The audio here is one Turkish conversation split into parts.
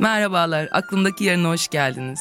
Merhabalar, aklımdaki yarına hoş geldiniz.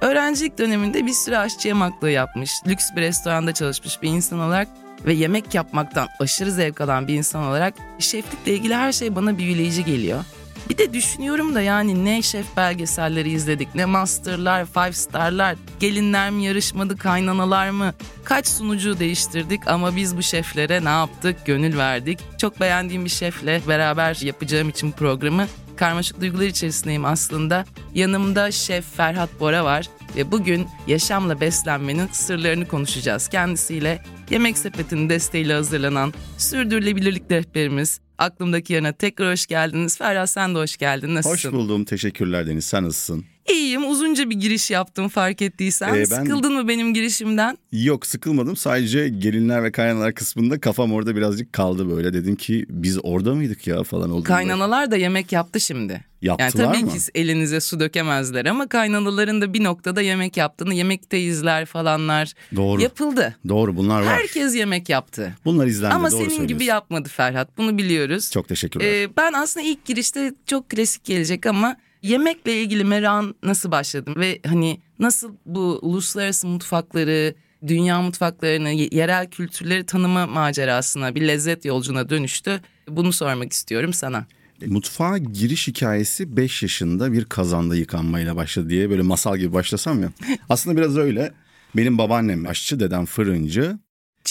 Öğrencilik döneminde bir süre aşçı yemaklığı yapmış, lüks bir restoranda çalışmış bir insan olarak ve yemek yapmaktan aşırı zevk alan bir insan olarak şeflikle ilgili her şey bana büyüleyici geliyor. Bir de düşünüyorum da yani ne şef belgeselleri izledik, ne masterlar, five starlar, gelinler mi yarışmadı, kaynanalar mı? Kaç sunucu değiştirdik ama biz bu şeflere ne yaptık, gönül verdik. Çok beğendiğim bir şefle beraber yapacağım için programı karmaşık duygular içerisindeyim aslında. Yanımda Şef Ferhat Bora var ve bugün yaşamla beslenmenin sırlarını konuşacağız. Kendisiyle Yemek Sepeti'nin desteğiyle hazırlanan sürdürülebilirlik rehberimiz, aklımdaki yana tekrar hoş geldiniz. Ferhat sen de hoş geldin. Nasılsın? Hoş buldum. Teşekkürler Deniz. Sen nasılsın? İyiyim. Uzunca bir giriş yaptım fark ettiysen. Ee, ben... Sıkıldın mı benim girişimden? Yok sıkılmadım. Sadece gelinler ve kaynanalar kısmında kafam orada birazcık kaldı böyle. Dedim ki biz orada mıydık ya falan oldu. Kaynanalar da yemek yaptı şimdi. Yaptılar yani tabii mı? ki elinize su dökemezler ama kaynanaların da bir noktada yemek yaptığını, yemekte falanlar Doğru. yapıldı. Doğru bunlar var. Herkes yemek yaptı. Bunlar izlendi Ama doğru senin gibi yapmadı Ferhat bunu biliyoruz. Çok teşekkürler. Ee, ben aslında ilk girişte çok klasik gelecek ama yemekle ilgili merakın nasıl başladım ve hani nasıl bu uluslararası mutfakları, dünya mutfaklarını, yerel kültürleri tanıma macerasına, bir lezzet yolcuna dönüştü. Bunu sormak istiyorum sana. Mutfağa giriş hikayesi 5 yaşında bir kazanda yıkanmayla başladı diye böyle masal gibi başlasam ya. Aslında biraz öyle. Benim babaannem aşçı, dedem fırıncı.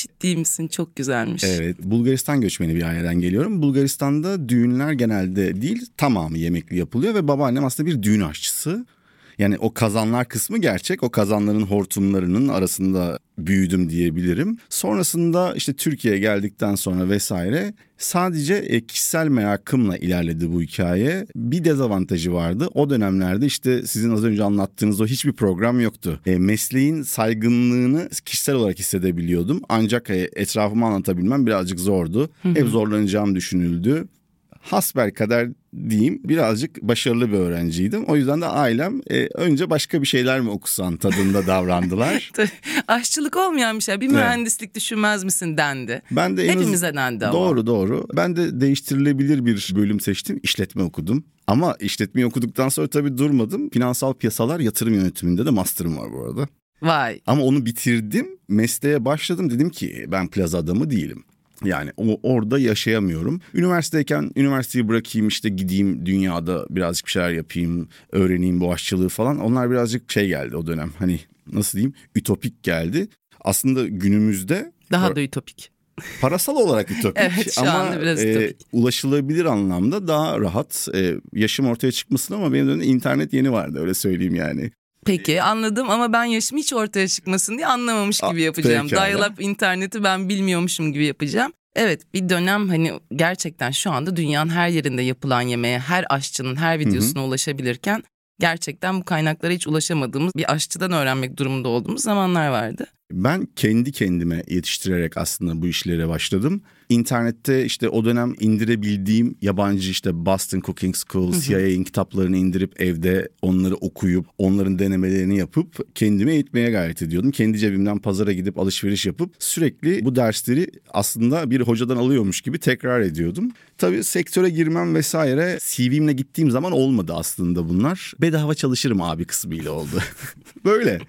Ciddi misin? Çok güzelmiş. Evet. Bulgaristan göçmeni bir aileden geliyorum. Bulgaristan'da düğünler genelde değil tamamı yemekli yapılıyor ve babaannem aslında bir düğün aşçısı. Yani o kazanlar kısmı gerçek. O kazanların hortumlarının arasında büyüdüm diyebilirim. Sonrasında işte Türkiye'ye geldikten sonra vesaire sadece e, kişisel merakımla ilerledi bu hikaye. Bir dezavantajı vardı. O dönemlerde işte sizin az önce anlattığınız o hiçbir program yoktu. E, mesleğin saygınlığını kişisel olarak hissedebiliyordum. Ancak e, etrafımı anlatabilmem birazcık zordu. Hep zorlanacağım düşünüldü hasbel kadar diyeyim birazcık başarılı bir öğrenciydim. O yüzden de ailem e, önce başka bir şeyler mi okusan tadında davrandılar. Aşçılık olmayan bir şey. Bir mühendislik evet. düşünmez misin dendi. Ben de Hepimize dendi ama. Doğru doğru. Ben de değiştirilebilir bir bölüm seçtim. İşletme okudum. Ama işletmeyi okuduktan sonra tabii durmadım. Finansal piyasalar yatırım yönetiminde de master'ım var bu arada. Vay. Ama onu bitirdim. Mesleğe başladım. Dedim ki ben plaza adamı değilim. Yani o, orada yaşayamıyorum. Üniversiteyken üniversiteyi bırakayım işte gideyim dünyada birazcık bir şeyler yapayım, öğreneyim bu aşçılığı falan. Onlar birazcık şey geldi o dönem. Hani nasıl diyeyim? Ütopik geldi. Aslında günümüzde daha da ütopik. Parasal olarak ütopik evet, ama e, ulaşılabilir anlamda daha rahat. E, yaşım ortaya çıkmasın ama benim dönemde internet yeni vardı öyle söyleyeyim yani. Peki anladım ama ben yaşım hiç ortaya çıkmasın diye anlamamış gibi yapacağım. Dial-up interneti ben bilmiyormuşum gibi yapacağım. Evet bir dönem hani gerçekten şu anda dünyanın her yerinde yapılan yemeğe her aşçının her videosuna Hı-hı. ulaşabilirken gerçekten bu kaynaklara hiç ulaşamadığımız bir aşçıdan öğrenmek durumunda olduğumuz zamanlar vardı. Ben kendi kendime yetiştirerek aslında bu işlere başladım. İnternette işte o dönem indirebildiğim yabancı işte Boston Cooking School, CIA'in kitaplarını indirip evde onları okuyup onların denemelerini yapıp kendime eğitmeye gayret ediyordum. Kendi cebimden pazara gidip alışveriş yapıp sürekli bu dersleri aslında bir hocadan alıyormuş gibi tekrar ediyordum. Tabii sektöre girmem vesaire CV'mle gittiğim zaman olmadı aslında bunlar. Bedava çalışırım abi kısmıyla oldu. böyle.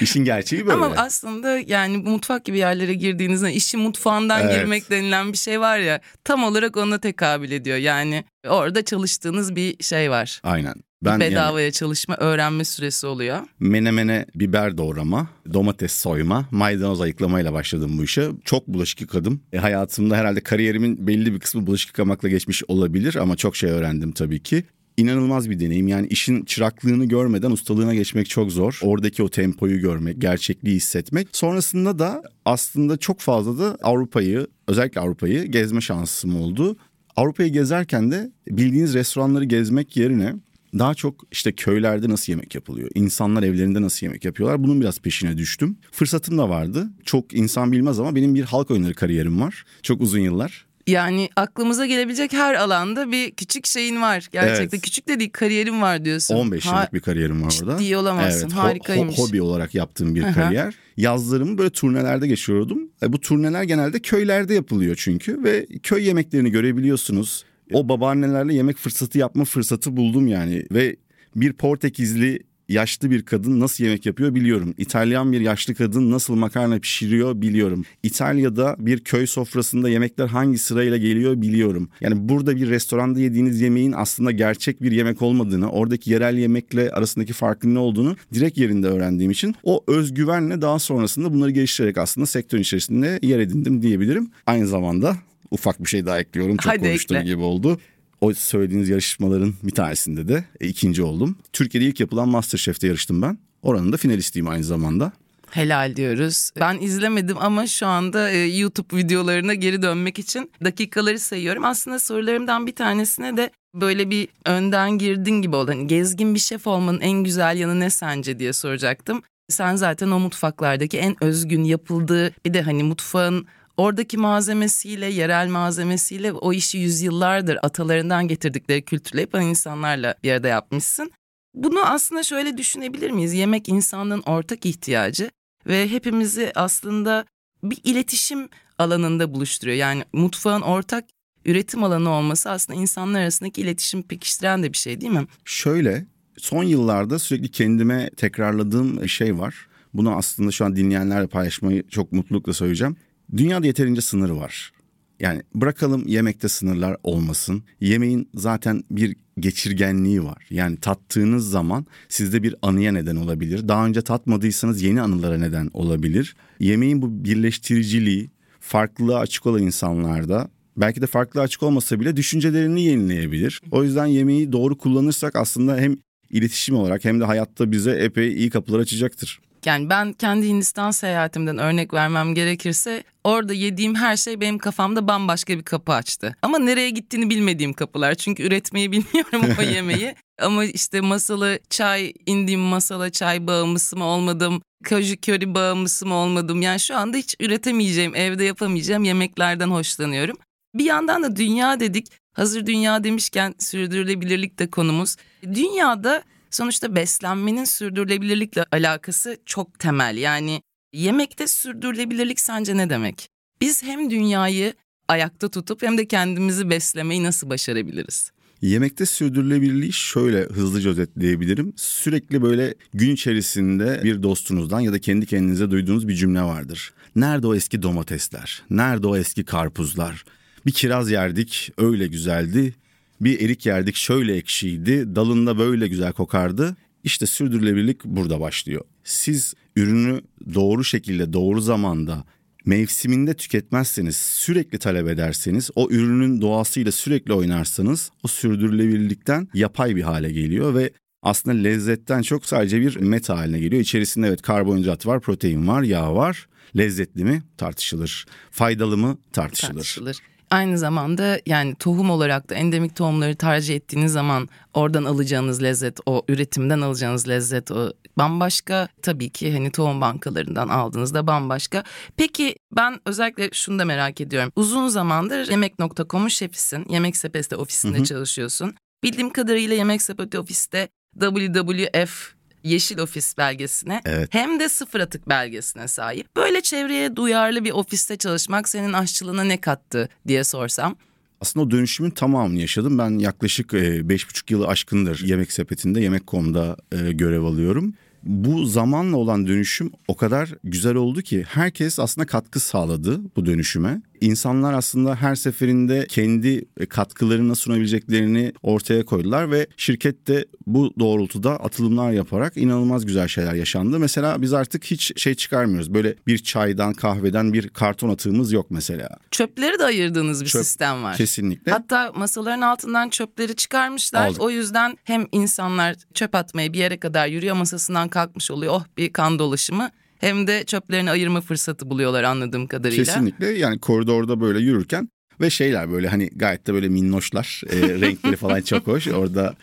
İşin gerçeği böyle. Ama aslında yani mutfak gibi yerlere girdiğinizde işi mutfağından evet. girmek denilen denilen bir şey var ya tam olarak ona tekabül ediyor. Yani orada çalıştığınız bir şey var. Aynen. Ben bedavaya yani, çalışma, öğrenme süresi oluyor. Menemene biber doğrama, domates soyma, maydanoz ayıklamayla başladım bu işe. Çok bulaşık yıkadım. E, hayatımda herhalde kariyerimin belli bir kısmı bulaşık yıkamakla geçmiş olabilir ama çok şey öğrendim tabii ki inanılmaz bir deneyim. Yani işin çıraklığını görmeden ustalığına geçmek çok zor. Oradaki o tempoyu görmek, gerçekliği hissetmek. Sonrasında da aslında çok fazla da Avrupa'yı, özellikle Avrupa'yı gezme şansım oldu. Avrupa'yı gezerken de bildiğiniz restoranları gezmek yerine daha çok işte köylerde nasıl yemek yapılıyor? İnsanlar evlerinde nasıl yemek yapıyorlar? Bunun biraz peşine düştüm. Fırsatım da vardı. Çok insan bilmez ama benim bir halk oyunları kariyerim var. Çok uzun yıllar. Yani aklımıza gelebilecek her alanda bir küçük şeyin var. Gerçekten evet. küçük de değil kariyerim var diyorsun. 15 yıllık ha- bir kariyerim var orada. Ciddi olamazsın evet, harikaymış. Ho- hobi olarak yaptığım bir kariyer. Yazlarımı böyle turnelerde geçiriyordum. E, bu turneler genelde köylerde yapılıyor çünkü ve köy yemeklerini görebiliyorsunuz. O babaannelerle yemek fırsatı yapma fırsatı buldum yani ve bir Portekizli yaşlı bir kadın nasıl yemek yapıyor biliyorum. İtalyan bir yaşlı kadın nasıl makarna pişiriyor biliyorum. İtalya'da bir köy sofrasında yemekler hangi sırayla geliyor biliyorum. Yani burada bir restoranda yediğiniz yemeğin aslında gerçek bir yemek olmadığını, oradaki yerel yemekle arasındaki farkın ne olduğunu direkt yerinde öğrendiğim için o özgüvenle daha sonrasında bunları geliştirerek aslında sektörün içerisinde yer edindim diyebilirim. Aynı zamanda ufak bir şey daha ekliyorum. Çok Hadi konuştuğum ekle. gibi oldu. O söylediğiniz yarışmaların bir tanesinde de e, ikinci oldum. Türkiye'de ilk yapılan Masterchef'te yarıştım ben. Oranın da finalistiyim aynı zamanda. Helal diyoruz. Ben izlemedim ama şu anda e, YouTube videolarına geri dönmek için dakikaları sayıyorum. Aslında sorularımdan bir tanesine de böyle bir önden girdin gibi oldu. Hani gezgin bir şef olmanın en güzel yanı ne sence diye soracaktım. Sen zaten o mutfaklardaki en özgün yapıldığı bir de hani mutfağın oradaki malzemesiyle, yerel malzemesiyle o işi yüzyıllardır atalarından getirdikleri kültürle yapan insanlarla bir arada yapmışsın. Bunu aslında şöyle düşünebilir miyiz? Yemek insanlığın ortak ihtiyacı ve hepimizi aslında bir iletişim alanında buluşturuyor. Yani mutfağın ortak üretim alanı olması aslında insanlar arasındaki iletişim pekiştiren de bir şey değil mi? Şöyle son yıllarda sürekli kendime tekrarladığım şey var. Bunu aslında şu an dinleyenlerle paylaşmayı çok mutlulukla söyleyeceğim. Dünyada yeterince sınır var. Yani bırakalım yemekte sınırlar olmasın. Yemeğin zaten bir geçirgenliği var. Yani tattığınız zaman sizde bir anıya neden olabilir. Daha önce tatmadıysanız yeni anılara neden olabilir. Yemeğin bu birleştiriciliği farklılığa açık olan insanlarda belki de farklı açık olmasa bile düşüncelerini yenileyebilir. O yüzden yemeği doğru kullanırsak aslında hem iletişim olarak hem de hayatta bize epey iyi kapılar açacaktır. Yani ben kendi Hindistan seyahatimden örnek vermem gerekirse orada yediğim her şey benim kafamda bambaşka bir kapı açtı. Ama nereye gittiğini bilmediğim kapılar. Çünkü üretmeyi bilmiyorum o yemeği. Ama işte masalı çay, indiğim masala çay bağımlısı mı olmadım, kaju köri bağımlısı mı olmadım. Yani şu anda hiç üretemeyeceğim, evde yapamayacağım yemeklerden hoşlanıyorum. Bir yandan da dünya dedik. Hazır dünya demişken sürdürülebilirlik de konumuz. Dünyada sonuçta beslenmenin sürdürülebilirlikle alakası çok temel. Yani yemekte sürdürülebilirlik sence ne demek? Biz hem dünyayı ayakta tutup hem de kendimizi beslemeyi nasıl başarabiliriz? Yemekte sürdürülebilirliği şöyle hızlıca özetleyebilirim. Sürekli böyle gün içerisinde bir dostunuzdan ya da kendi kendinize duyduğunuz bir cümle vardır. Nerede o eski domatesler? Nerede o eski karpuzlar? Bir kiraz yerdik öyle güzeldi. Bir erik yerdik şöyle ekşiydi. Dalında böyle güzel kokardı. İşte sürdürülebilirlik burada başlıyor. Siz ürünü doğru şekilde doğru zamanda mevsiminde tüketmezseniz, sürekli talep ederseniz, o ürünün doğasıyla sürekli oynarsanız o sürdürülebilirlikten yapay bir hale geliyor ve aslında lezzetten çok sadece bir meta haline geliyor. İçerisinde evet karbonhidrat var, protein var, yağ var. Lezzetli mi? Tartışılır. Faydalı mı? Tartışılır. Tartışılır. Aynı zamanda yani tohum olarak da endemik tohumları tercih ettiğiniz zaman oradan alacağınız lezzet, o üretimden alacağınız lezzet o bambaşka. Tabii ki hani tohum bankalarından aldığınızda bambaşka. Peki ben özellikle şunu da merak ediyorum. Uzun zamandır Yemek.com'un şefisin. Yemek Sepeti ofisinde Hı hı. çalışıyorsun. Bildiğim kadarıyla Yemek Sepeti ofiste WWF Yeşil Ofis belgesine Evet. hem de sıfır atık belgesine sahip. Böyle çevreye duyarlı bir ofiste çalışmak senin aşçılığına ne kattı diye sorsam. Aslında o dönüşümün tamamını yaşadım. Ben yaklaşık e, beş buçuk yılı aşkındır Yemek Sepeti'nde, Yemek.com'da e, görev alıyorum. Bu zamanla olan dönüşüm o kadar güzel oldu ki herkes aslında katkı sağladı bu dönüşüme. İnsanlar aslında her seferinde kendi katkılarını sunabileceklerini ortaya koydular ve şirket de bu doğrultuda atılımlar yaparak inanılmaz güzel şeyler yaşandı. Mesela biz artık hiç şey çıkarmıyoruz. Böyle bir çaydan, kahveden bir karton atığımız yok mesela. Çöpleri de ayırdığınız bir Çöp, sistem var. Kesinlikle. Hatta masaların altından çöpleri çıkarmışlar. Aldık. O yüzden hem insanlar çöp atmaya bir yere kadar yürüyor masasından kalkmış oluyor. Oh bir kan dolaşımı. Hem de çöplerini ayırma fırsatı buluyorlar anladığım kadarıyla. Kesinlikle yani koridorda böyle yürürken ve şeyler böyle hani gayet de böyle minnoşlar e, renkleri falan çok hoş orada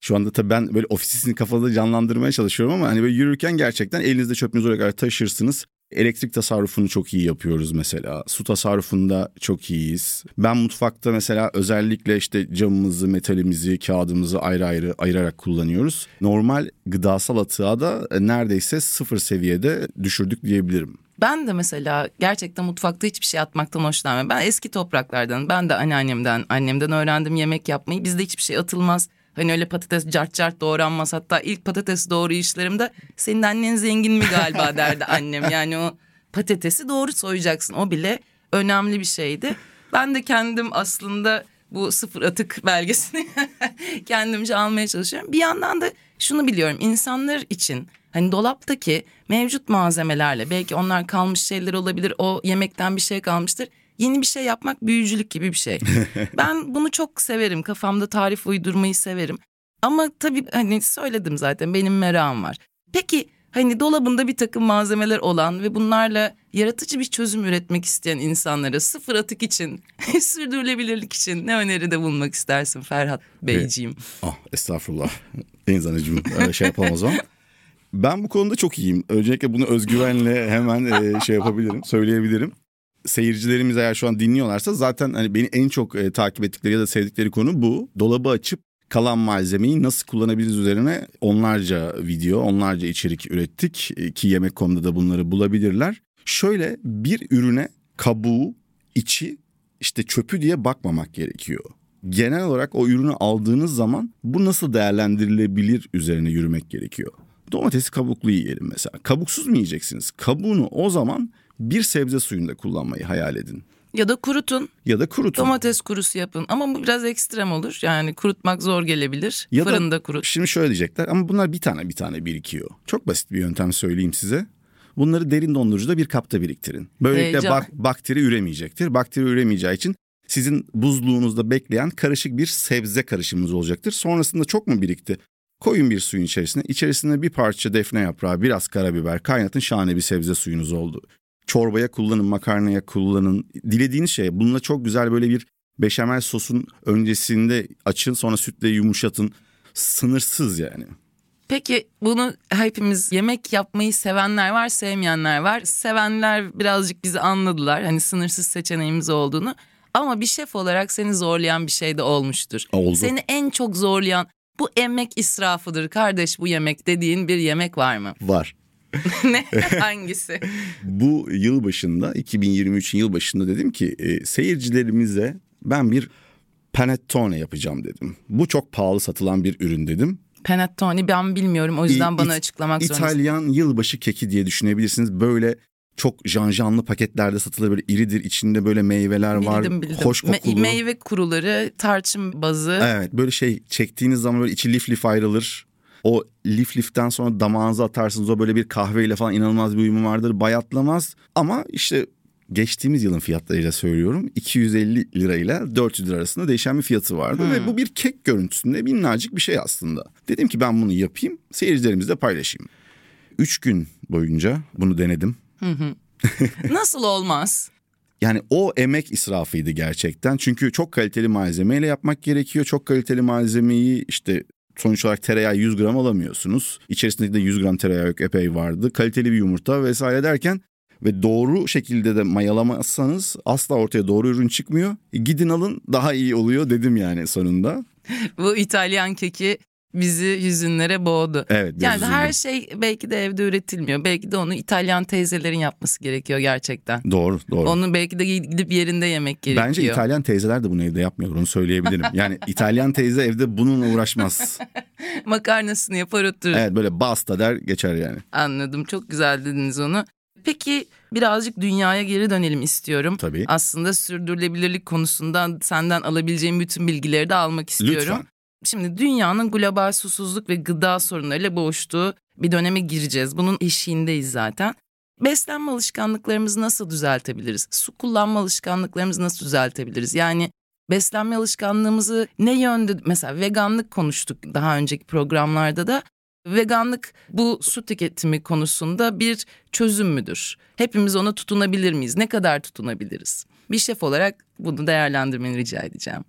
şu anda tabii ben böyle ofisini kafada canlandırmaya çalışıyorum ama hani böyle yürürken gerçekten elinizde çöpünüzü oraya kadar taşırsınız. Elektrik tasarrufunu çok iyi yapıyoruz mesela. Su tasarrufunda çok iyiyiz. Ben mutfakta mesela özellikle işte camımızı, metalimizi, kağıdımızı ayrı ayrı ayırarak kullanıyoruz. Normal gıdasal atığa da neredeyse sıfır seviyede düşürdük diyebilirim. Ben de mesela gerçekten mutfakta hiçbir şey atmaktan hoşlanmıyorum. Ben eski topraklardan, ben de anneannemden, annemden öğrendim yemek yapmayı. Bizde hiçbir şey atılmaz. Hani öyle patates cart cart doğranmaz. Hatta ilk patates doğrayışlarımda senin annen zengin mi galiba derdi annem. Yani o patatesi doğru soyacaksın. O bile önemli bir şeydi. Ben de kendim aslında bu sıfır atık belgesini kendimce almaya çalışıyorum. Bir yandan da şunu biliyorum insanlar için hani dolaptaki mevcut malzemelerle belki onlar kalmış şeyler olabilir o yemekten bir şey kalmıştır. Yeni bir şey yapmak büyücülük gibi bir şey. ben bunu çok severim kafamda tarif uydurmayı severim. Ama tabii hani söyledim zaten benim merakım var. Peki hani dolabında bir takım malzemeler olan ve bunlarla yaratıcı bir çözüm üretmek isteyen insanlara sıfır atık için, sürdürülebilirlik için ne öneride bulunmak istersin Ferhat Beyciğim? Ah estağfurullah. Deniz Hanımcığım şey yapalım o zaman. Ben bu konuda çok iyiyim. Öncelikle bunu özgüvenle hemen e, şey yapabilirim, söyleyebilirim. Seyircilerimiz eğer şu an dinliyorlarsa zaten hani beni en çok e, takip ettikleri ya da sevdikleri konu bu. Dolabı açıp kalan malzemeyi nasıl kullanabiliriz üzerine onlarca video, onlarca içerik ürettik e, ki Yemek.com'da da bunları bulabilirler. Şöyle bir ürüne kabuğu, içi, işte çöpü diye bakmamak gerekiyor. Genel olarak o ürünü aldığınız zaman bu nasıl değerlendirilebilir üzerine yürümek gerekiyor. Domatesi kabuklu yiyelim mesela. Kabuksuz mu yiyeceksiniz? Kabuğunu o zaman bir sebze suyunda kullanmayı hayal edin. Ya da kurutun. Ya da kurutun. Domates kurusu yapın. Ama bu biraz ekstrem olur. Yani kurutmak zor gelebilir. Ya Fırında da, kurut. Şimdi şöyle diyecekler ama bunlar bir tane bir tane birikiyor. Çok basit bir yöntem söyleyeyim size. Bunları derin dondurucuda bir kapta biriktirin. Böylelikle bak, bakteri üremeyecektir. Bakteri üremeyeceği için sizin buzluğunuzda bekleyen karışık bir sebze karışımınız olacaktır. Sonrasında çok mu birikti? Koyun bir suyun içerisine. İçerisine bir parça defne yaprağı, biraz karabiber kaynatın şahane bir sebze suyunuz oldu. Çorbaya kullanın, makarnaya kullanın. Dilediğiniz şey. Bununla çok güzel böyle bir beşamel sosun öncesinde açın sonra sütle yumuşatın. Sınırsız yani. Peki bunu hepimiz yemek yapmayı sevenler var, sevmeyenler var. Sevenler birazcık bizi anladılar. Hani sınırsız seçeneğimiz olduğunu. Ama bir şef olarak seni zorlayan bir şey de olmuştur. Oldu. Seni en çok zorlayan bu emek israfıdır kardeş bu yemek dediğin bir yemek var mı? Var. ne? Hangisi? bu yıl başında 2023'ün yıl başında dedim ki e, seyircilerimize ben bir panettone yapacağım dedim. Bu çok pahalı satılan bir ürün dedim. Panettone ben bilmiyorum o yüzden İ, bana açıklamak zorundasın. İtalyan yılbaşı keki diye düşünebilirsiniz. Böyle çok janjanlı paketlerde satılır böyle iridir içinde böyle meyveler bildim, var bildim. hoş kokulu. Me- meyve kuruları tarçın bazı. Evet böyle şey çektiğiniz zaman böyle içi lif lif ayrılır. O lif liften sonra damağınıza atarsınız o böyle bir kahveyle falan inanılmaz bir uyumu vardır bayatlamaz. Ama işte geçtiğimiz yılın fiyatlarıyla söylüyorum 250 lirayla 400 lira arasında değişen bir fiyatı vardı. Hmm. Ve bu bir kek görüntüsünde minnacık bir şey aslında. Dedim ki ben bunu yapayım seyircilerimizle paylaşayım. Üç gün boyunca bunu denedim. Nasıl olmaz? Yani o emek israfıydı gerçekten. Çünkü çok kaliteli malzemeyle yapmak gerekiyor. Çok kaliteli malzemeyi işte sonuç olarak tereyağı 100 gram alamıyorsunuz. İçerisinde de 100 gram tereyağı yok epey vardı. Kaliteli bir yumurta vesaire derken ve doğru şekilde de mayalamazsanız asla ortaya doğru ürün çıkmıyor. E, gidin alın daha iyi oluyor dedim yani sonunda. Bu İtalyan keki bizi hüzünlere boğdu. Evet. Yani hüzünlü. her şey belki de evde üretilmiyor. Belki de onu İtalyan teyzelerin yapması gerekiyor gerçekten. Doğru, doğru. Onu belki de gidip yerinde yemek gerekiyor. Bence İtalyan teyzeler de bunu evde yapmıyorlar onu söyleyebilirim. Yani İtalyan teyze evde bununla uğraşmaz. Makarnasını yapar oturur. Evet böyle basta der geçer yani. Anladım çok güzel dediniz onu. Peki birazcık dünyaya geri dönelim istiyorum. Tabii. Aslında sürdürülebilirlik konusunda senden alabileceğim bütün bilgileri de almak istiyorum. Lütfen. Şimdi dünyanın global susuzluk ve gıda sorunlarıyla boğuştuğu bir döneme gireceğiz. Bunun eşiğindeyiz zaten. Beslenme alışkanlıklarımızı nasıl düzeltebiliriz? Su kullanma alışkanlıklarımızı nasıl düzeltebiliriz? Yani beslenme alışkanlığımızı ne yönde mesela veganlık konuştuk daha önceki programlarda da veganlık bu su tüketimi konusunda bir çözüm müdür? Hepimiz ona tutunabilir miyiz? Ne kadar tutunabiliriz? Bir şef olarak bunu değerlendirmeni rica edeceğim.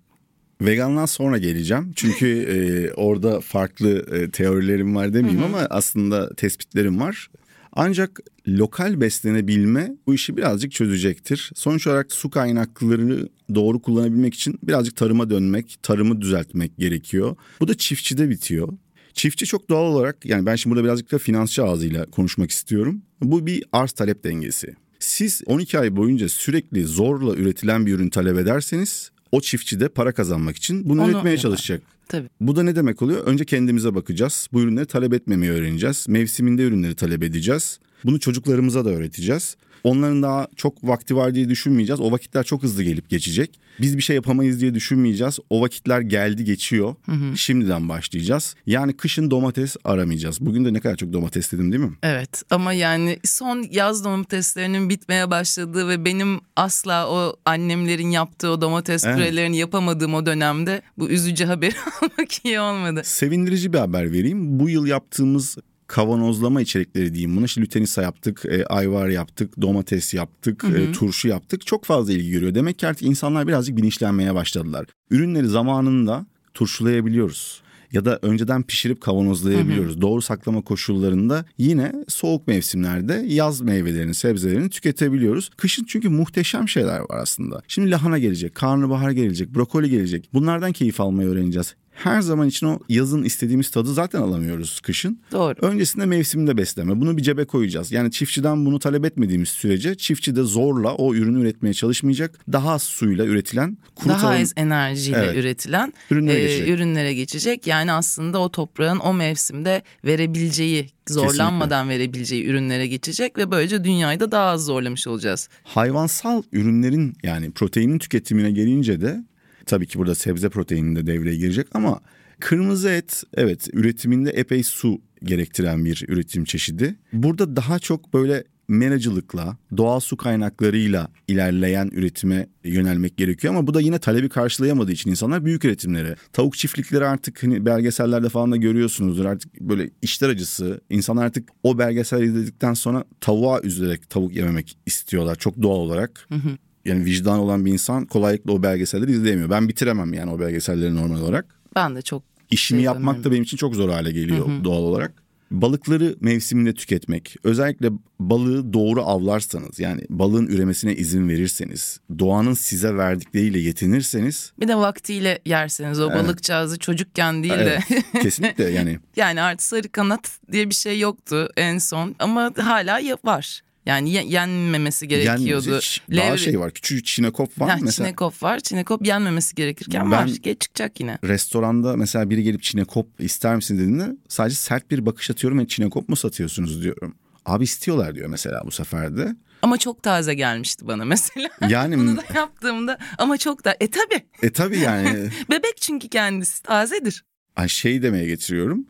Vegandan sonra geleceğim. Çünkü e, orada farklı e, teorilerim var demeyeyim hı hı. ama aslında tespitlerim var. Ancak lokal beslenebilme bu işi birazcık çözecektir. Sonuç olarak su kaynaklarını doğru kullanabilmek için birazcık tarıma dönmek, tarımı düzeltmek gerekiyor. Bu da çiftçide bitiyor. Çiftçi çok doğal olarak yani ben şimdi burada birazcık da finansçı ağzıyla konuşmak istiyorum. Bu bir arz talep dengesi. Siz 12 ay boyunca sürekli zorla üretilen bir ürün talep ederseniz o çiftçi de para kazanmak için bunu Onu üretmeye yapar. çalışacak. Tabii. Bu da ne demek oluyor? Önce kendimize bakacağız. Bu ürünleri talep etmemeyi öğreneceğiz. Mevsiminde ürünleri talep edeceğiz. Bunu çocuklarımıza da öğreteceğiz. Onların daha çok vakti var diye düşünmeyeceğiz. O vakitler çok hızlı gelip geçecek. Biz bir şey yapamayız diye düşünmeyeceğiz. O vakitler geldi geçiyor. Hı hı. Şimdiden başlayacağız. Yani kışın domates aramayacağız. Bugün de ne kadar çok domates dedim değil mi? Evet ama yani son yaz domateslerinin bitmeye başladığı ve benim asla o annemlerin yaptığı o domates evet. pürelerini yapamadığım o dönemde bu üzücü haberi almak iyi olmadı. Sevindirici bir haber vereyim. Bu yıl yaptığımız kavanozlama içerikleri diyeyim buna. İşte lütenisa yaptık, e, ayvar yaptık, domates yaptık, hı hı. E, turşu yaptık. Çok fazla ilgi görüyor. Demek ki artık insanlar birazcık bilinçlenmeye başladılar. Ürünleri zamanında turşulayabiliyoruz ya da önceden pişirip kavanozlayabiliyoruz. Hı hı. Doğru saklama koşullarında yine soğuk mevsimlerde yaz meyvelerini, sebzelerini tüketebiliyoruz. Kışın çünkü muhteşem şeyler var aslında. Şimdi lahana gelecek, karnabahar gelecek, brokoli gelecek. Bunlardan keyif almayı öğreneceğiz her zaman için o yazın istediğimiz tadı zaten alamıyoruz kışın. Doğru. Öncesinde mevsimde besleme. Bunu bir cebe koyacağız. Yani çiftçiden bunu talep etmediğimiz sürece çiftçi de zorla o ürünü üretmeye çalışmayacak. Daha az suyla üretilen, kuru daha az enerjiyle evet. üretilen ürünlere, e, geçecek. ürünlere geçecek. Yani aslında o toprağın o mevsimde verebileceği zorlanmadan Kesinlikle. verebileceği ürünlere geçecek ve böylece dünyayı da daha az zorlamış olacağız. Hayvansal ürünlerin yani proteinin tüketimine gelince de Tabii ki burada sebze proteini de devreye girecek ama kırmızı et evet üretiminde epey su gerektiren bir üretim çeşidi. Burada daha çok böyle menacılıkla, doğal su kaynaklarıyla ilerleyen üretime yönelmek gerekiyor ama bu da yine talebi karşılayamadığı için insanlar büyük üretimlere. Tavuk çiftlikleri artık hani belgesellerde falan da görüyorsunuzdur artık böyle işler acısı. İnsanlar artık o belgesel izledikten sonra tavuğa üzülerek tavuk yememek istiyorlar çok doğal olarak. Hı hı yani vicdan olan bir insan kolaylıkla o belgeselleri izleyemiyor. Ben bitiremem yani o belgeselleri normal olarak. Ben de çok İşimi yapmak da benim için çok zor hale geliyor hı hı. doğal olarak. Balıkları mevsiminde tüketmek, özellikle balığı doğru avlarsanız yani balığın üremesine izin verirseniz, doğanın size verdikleriyle yetinirseniz. Bir de vaktiyle yerseniz o evet. balıkçağızı çocukken değil de. Evet, kesinlikle yani. yani artık sarı kanat diye bir şey yoktu en son ama hala var. Yani yenmemesi gerekiyordu. Yenmesi, daha Lev... şey var küçük çinekop var ha, mesela. Çinekop var. Çinekop yenmemesi gerekirken ben var. Geç çıkacak yine. Restoranda mesela biri gelip çinekop ister misin dediğinde sadece sert bir bakış atıyorum ve çinekop mu satıyorsunuz diyorum. Abi istiyorlar diyor mesela bu sefer de. Ama çok taze gelmişti bana mesela. Yani bunu da yaptığımda ama çok da e tabi. E tabi yani. Bebek çünkü kendisi tazedir. Ay şey demeye getiriyorum.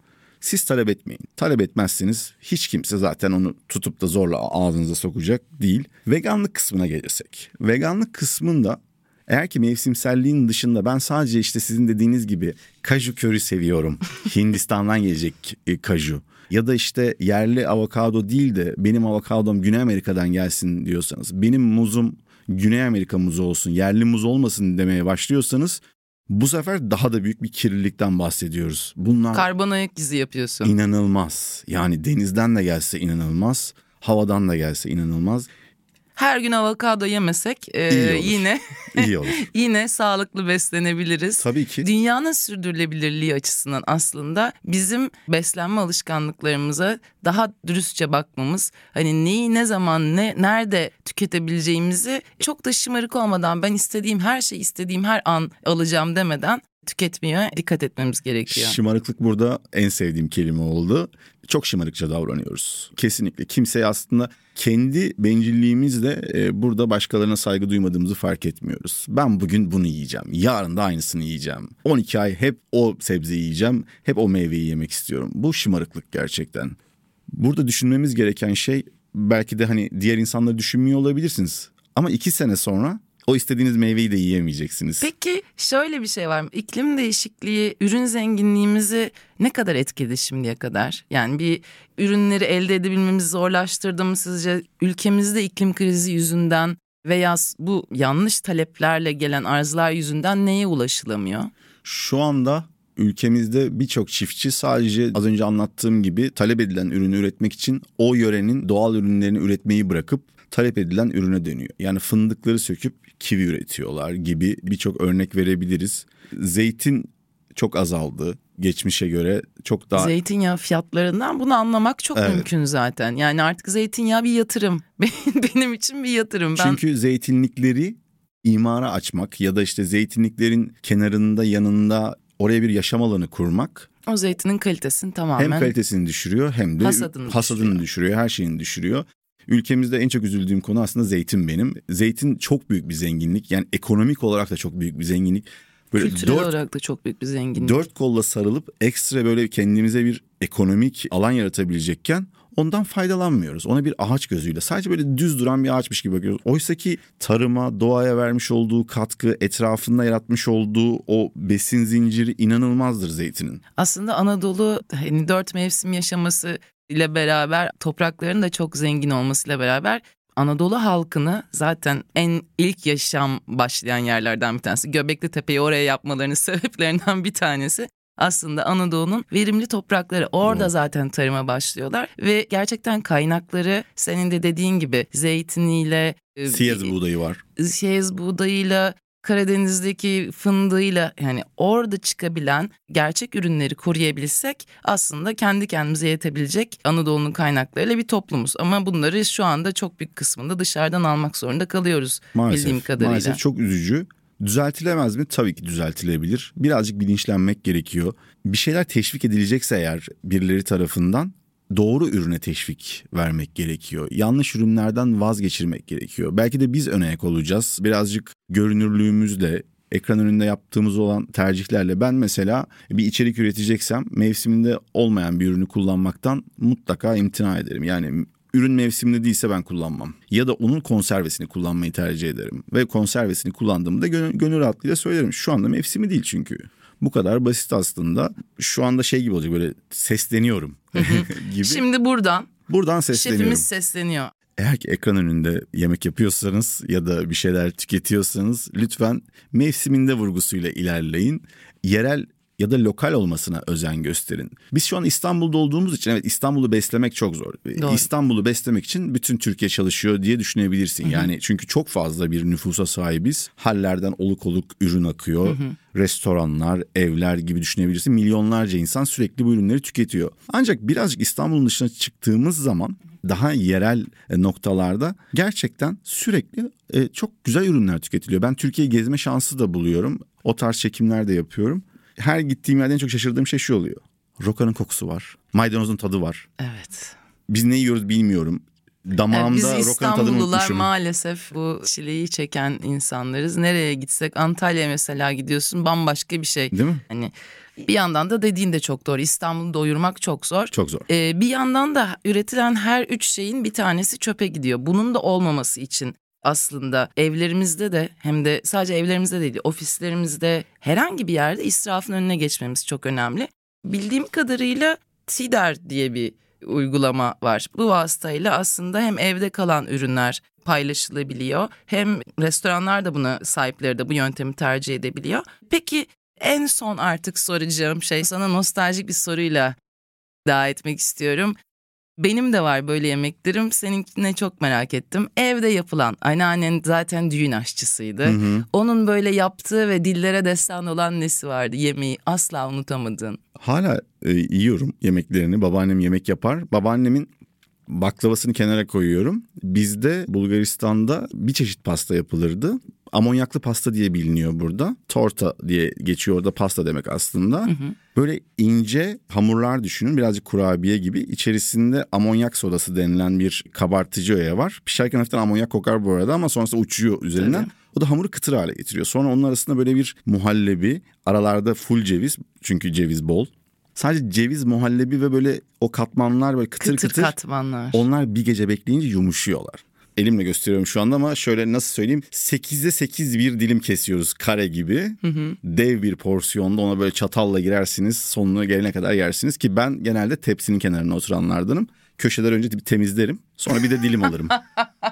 Siz talep etmeyin. Talep etmezseniz hiç kimse zaten onu tutup da zorla ağzınıza sokacak değil. Veganlık kısmına gelirsek. Veganlık kısmında eğer ki mevsimselliğin dışında ben sadece işte sizin dediğiniz gibi kaju körü seviyorum. Hindistan'dan gelecek e, kaju. Ya da işte yerli avokado değil de benim avokadom Güney Amerika'dan gelsin diyorsanız. Benim muzum Güney Amerika muzu olsun, yerli muz olmasın demeye başlıyorsanız bu sefer daha da büyük bir kirlilikten bahsediyoruz. Bunlar karbon ayak izi yapıyorsun. İnanılmaz. Yani denizden de gelse inanılmaz, havadan da gelse inanılmaz her gün avokado yemesek e, yine İyi olur. yine sağlıklı beslenebiliriz. Tabii ki. Dünyanın sürdürülebilirliği açısından aslında bizim beslenme alışkanlıklarımıza daha dürüstçe bakmamız, hani neyi ne zaman ne nerede tüketebileceğimizi çok da şımarık olmadan ben istediğim her şeyi istediğim her an alacağım demeden tüketmeye dikkat etmemiz gerekiyor. Şımarıklık burada en sevdiğim kelime oldu. Çok şımarıkça davranıyoruz. Kesinlikle. Kimseye aslında kendi bencilliğimizle e, burada başkalarına saygı duymadığımızı fark etmiyoruz. Ben bugün bunu yiyeceğim. Yarın da aynısını yiyeceğim. 12 ay hep o sebzeyi yiyeceğim. Hep o meyveyi yemek istiyorum. Bu şımarıklık gerçekten. Burada düşünmemiz gereken şey belki de hani diğer insanları düşünmüyor olabilirsiniz. Ama iki sene sonra o istediğiniz meyveyi de yiyemeyeceksiniz. Peki şöyle bir şey var mı? İklim değişikliği ürün zenginliğimizi ne kadar etkiledi şimdiye kadar? Yani bir ürünleri elde edebilmemizi zorlaştırdı mı sizce? Ülkemizde iklim krizi yüzünden veya bu yanlış taleplerle gelen arzlar yüzünden neye ulaşılamıyor? Şu anda ülkemizde birçok çiftçi sadece az önce anlattığım gibi talep edilen ürünü üretmek için o yörenin doğal ürünlerini üretmeyi bırakıp talep edilen ürüne dönüyor. Yani fındıkları söküp kivi üretiyorlar gibi birçok örnek verebiliriz. Zeytin çok azaldı geçmişe göre çok daha... Zeytinyağı fiyatlarından bunu anlamak çok evet. mümkün zaten. Yani artık zeytinyağı bir yatırım. Benim için bir yatırım. Ben... Çünkü zeytinlikleri imara açmak ya da işte zeytinliklerin kenarında yanında oraya bir yaşam alanı kurmak O zeytinin kalitesini tamamen hem kalitesini düşürüyor hem de Hasadını hasadını düşürüyor. düşürüyor. Her şeyini düşürüyor. Ülkemizde en çok üzüldüğüm konu aslında zeytin benim. Zeytin çok büyük bir zenginlik. Yani ekonomik olarak da çok büyük bir zenginlik. Böyle kültürel dört, olarak da çok büyük bir zenginlik. dört kolla sarılıp ekstra böyle kendimize bir ekonomik alan yaratabilecekken ondan faydalanmıyoruz. Ona bir ağaç gözüyle sadece böyle düz duran bir ağaçmış gibi bakıyoruz. Oysa ki tarıma, doğaya vermiş olduğu katkı, etrafında yaratmış olduğu o besin zinciri inanılmazdır zeytinin. Aslında Anadolu hani dört mevsim yaşaması ile beraber toprakların da çok zengin olmasıyla beraber Anadolu halkını zaten en ilk yaşam başlayan yerlerden bir tanesi. Göbekli Tepe'yi oraya yapmalarının sebeplerinden bir tanesi. Aslında Anadolu'nun verimli toprakları orada zaten tarıma başlıyorlar ve gerçekten kaynakları senin de dediğin gibi zeytiniyle, e, Siyaz buğdayı var. Siyez buğdayıyla, Karadeniz'deki fındığıyla yani orada çıkabilen gerçek ürünleri koruyabilsek aslında kendi kendimize yetebilecek Anadolu'nun kaynaklarıyla bir toplumuz. Ama bunları şu anda çok büyük kısmında dışarıdan almak zorunda kalıyoruz Maalesef, bildiğim kadarıyla. Maalesef çok üzücü. Düzeltilemez mi? Tabii ki düzeltilebilir. Birazcık bilinçlenmek gerekiyor. Bir şeyler teşvik edilecekse eğer birileri tarafından doğru ürüne teşvik vermek gerekiyor. Yanlış ürünlerden vazgeçirmek gerekiyor. Belki de biz öne olacağız. Birazcık görünürlüğümüzle, ekran önünde yaptığımız olan tercihlerle ben mesela bir içerik üreteceksem mevsiminde olmayan bir ürünü kullanmaktan mutlaka imtina ederim. Yani ürün mevsiminde değilse ben kullanmam. Ya da onun konservesini kullanmayı tercih ederim. Ve konservesini kullandığımda gönül, gönül rahatlığıyla söylerim. Şu anda mevsimi değil çünkü. Bu kadar basit aslında. Şu anda şey gibi olacak böyle sesleniyorum gibi. Şimdi buradan Buradan sesleniyorum. şefimiz sesleniyor. Eğer ki ekran önünde yemek yapıyorsanız ya da bir şeyler tüketiyorsanız lütfen mevsiminde vurgusuyla ilerleyin. Yerel ya da lokal olmasına özen gösterin. Biz şu an İstanbul'da olduğumuz için evet İstanbul'u beslemek çok zor. Doğru. İstanbul'u beslemek için bütün Türkiye çalışıyor diye düşünebilirsin. Yani çünkü çok fazla bir nüfusa sahibiz. Hallerden oluk oluk ürün akıyor. Restoranlar, evler gibi düşünebilirsin. Milyonlarca insan sürekli bu ürünleri tüketiyor. Ancak birazcık İstanbul'un dışına çıktığımız zaman daha yerel e, noktalarda gerçekten sürekli e, çok güzel ürünler tüketiliyor. Ben Türkiye'yi gezme şansı da buluyorum. O tarz çekimler de yapıyorum. Her gittiğim yerden en çok şaşırdığım şey şu oluyor. Rokanın kokusu var. Maydanozun tadı var. Evet. Biz ne yiyoruz bilmiyorum. Damağımda biz rokanın tadını İstanbullular unutmuşum. maalesef bu çileyi çeken insanlarız. Nereye gitsek Antalya mesela gidiyorsun bambaşka bir şey. Değil mi? Hani bir yandan da dediğin de çok doğru. İstanbul'u doyurmak çok zor. Çok zor. Ee, bir yandan da üretilen her üç şeyin bir tanesi çöpe gidiyor. Bunun da olmaması için aslında evlerimizde de hem de sadece evlerimizde değil ofislerimizde herhangi bir yerde israfın önüne geçmemiz çok önemli. Bildiğim kadarıyla TİDER diye bir uygulama var. Bu vasıtayla aslında hem evde kalan ürünler paylaşılabiliyor hem restoranlar da buna sahipleri de bu yöntemi tercih edebiliyor. Peki en son artık soracağım şey sana nostaljik bir soruyla daha etmek istiyorum. Benim de var böyle yemeklerim. Seninkine çok merak ettim. Evde yapılan, anneannen zaten düğün aşçısıydı. Hı hı. Onun böyle yaptığı ve dillere destan olan nesi vardı? Yemeği asla unutamadığın. Hala e, yiyorum yemeklerini. Babaannem yemek yapar. Babaannemin baklavasını kenara koyuyorum. Bizde Bulgaristan'da bir çeşit pasta yapılırdı. Amonyaklı pasta diye biliniyor burada. Torta diye geçiyor orada pasta demek aslında. Böyle ince hamurlar düşünün birazcık kurabiye gibi. İçerisinde amonyak sodası denilen bir kabartıcı öğe var. Pişerken hafiften amonyak kokar bu arada ama sonrasında uçuyor üzerinden. Tabii. O da hamuru kıtır hale getiriyor. Sonra onun arasında böyle bir muhallebi, aralarda full ceviz çünkü ceviz bol. Sadece ceviz, muhallebi ve böyle o katmanlar böyle kıtır Kıtır, kıtır. katmanlar. Onlar bir gece bekleyince yumuşuyorlar. Elimle gösteriyorum şu anda ama şöyle nasıl söyleyeyim 8'de 8 bir dilim kesiyoruz kare gibi. Dev bir porsiyonda ona böyle çatalla girersiniz sonuna gelene kadar yersiniz ki ben genelde tepsinin kenarına oturanlardanım. Köşeler önce bir temizlerim sonra bir de dilim alırım.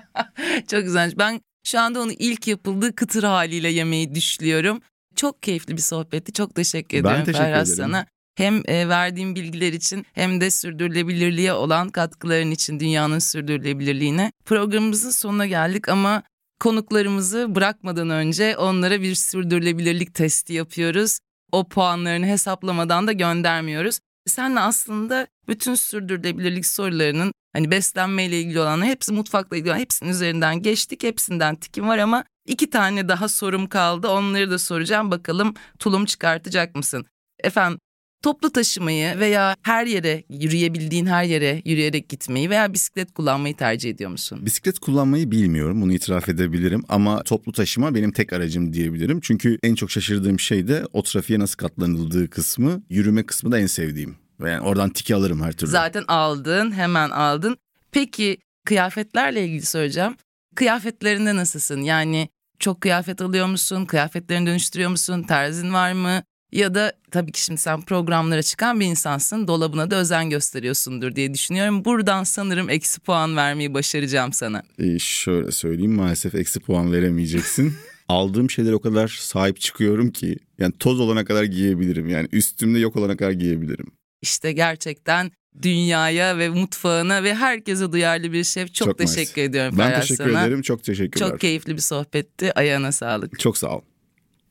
Çok güzel. Ben şu anda onu ilk yapıldığı kıtır haliyle yemeyi düşlüyorum. Çok keyifli bir sohbetti. Çok teşekkür Ben ederim teşekkür Ferhat ederim. sana. Hem e, verdiğim bilgiler için hem de sürdürülebilirliğe olan katkıların için dünyanın sürdürülebilirliğine. Programımızın sonuna geldik ama konuklarımızı bırakmadan önce onlara bir sürdürülebilirlik testi yapıyoruz. O puanlarını hesaplamadan da göndermiyoruz. Senle aslında bütün sürdürülebilirlik sorularının hani beslenmeyle ilgili olan hepsi mutfakla ilgili olan hepsinin üzerinden geçtik. Hepsinden tikim var ama iki tane daha sorum kaldı. Onları da soracağım. Bakalım tulum çıkartacak mısın? efendim toplu taşımayı veya her yere yürüyebildiğin her yere yürüyerek gitmeyi veya bisiklet kullanmayı tercih ediyor musun? Bisiklet kullanmayı bilmiyorum bunu itiraf edebilirim ama toplu taşıma benim tek aracım diyebilirim. Çünkü en çok şaşırdığım şey de o trafiğe nasıl katlanıldığı kısmı yürüme kısmı da en sevdiğim. Yani oradan tiki alırım her türlü. Zaten aldın hemen aldın. Peki kıyafetlerle ilgili söyleyeceğim. Kıyafetlerinde nasılsın? Yani çok kıyafet alıyor musun? Kıyafetlerini dönüştürüyor musun? Terzin var mı? Ya da tabii ki şimdi sen programlara çıkan bir insansın. Dolabına da özen gösteriyorsundur diye düşünüyorum. Buradan sanırım eksi puan vermeyi başaracağım sana. Ee, şöyle söyleyeyim maalesef eksi puan veremeyeceksin. Aldığım şeylere o kadar sahip çıkıyorum ki yani toz olana kadar giyebilirim. Yani üstümde yok olana kadar giyebilirim. İşte gerçekten dünyaya ve mutfağına ve herkese duyarlı bir şef. Çok, Çok teşekkür nice. ediyorum Ben Ferhat teşekkür sana. ederim. Çok teşekkürler. Çok keyifli bir sohbetti. Ayağına sağlık. Çok sağ ol.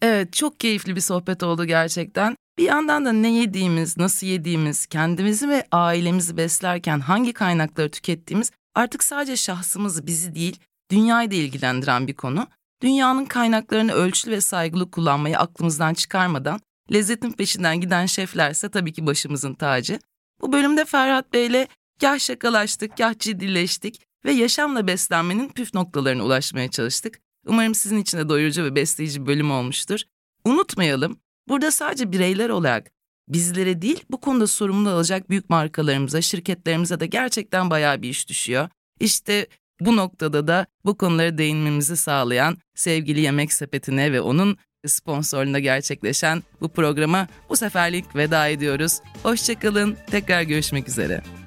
Evet çok keyifli bir sohbet oldu gerçekten. Bir yandan da ne yediğimiz, nasıl yediğimiz, kendimizi ve ailemizi beslerken hangi kaynakları tükettiğimiz artık sadece şahsımızı, bizi değil, dünyayı da ilgilendiren bir konu. Dünyanın kaynaklarını ölçülü ve saygılı kullanmayı aklımızdan çıkarmadan lezzetin peşinden giden şeflerse tabii ki başımızın tacı. Bu bölümde Ferhat Bey'le gah şakalaştık, gah ciddileştik ve yaşamla beslenmenin püf noktalarına ulaşmaya çalıştık. Umarım sizin için de doyurucu ve besleyici bir bölüm olmuştur. Unutmayalım, burada sadece bireyler olarak bizlere değil bu konuda sorumlu alacak büyük markalarımıza, şirketlerimize de gerçekten bayağı bir iş düşüyor. İşte bu noktada da bu konulara değinmemizi sağlayan sevgili Yemek Sepeti'ne ve onun sponsorluğunda gerçekleşen bu programa bu seferlik veda ediyoruz. Hoşçakalın, tekrar görüşmek üzere.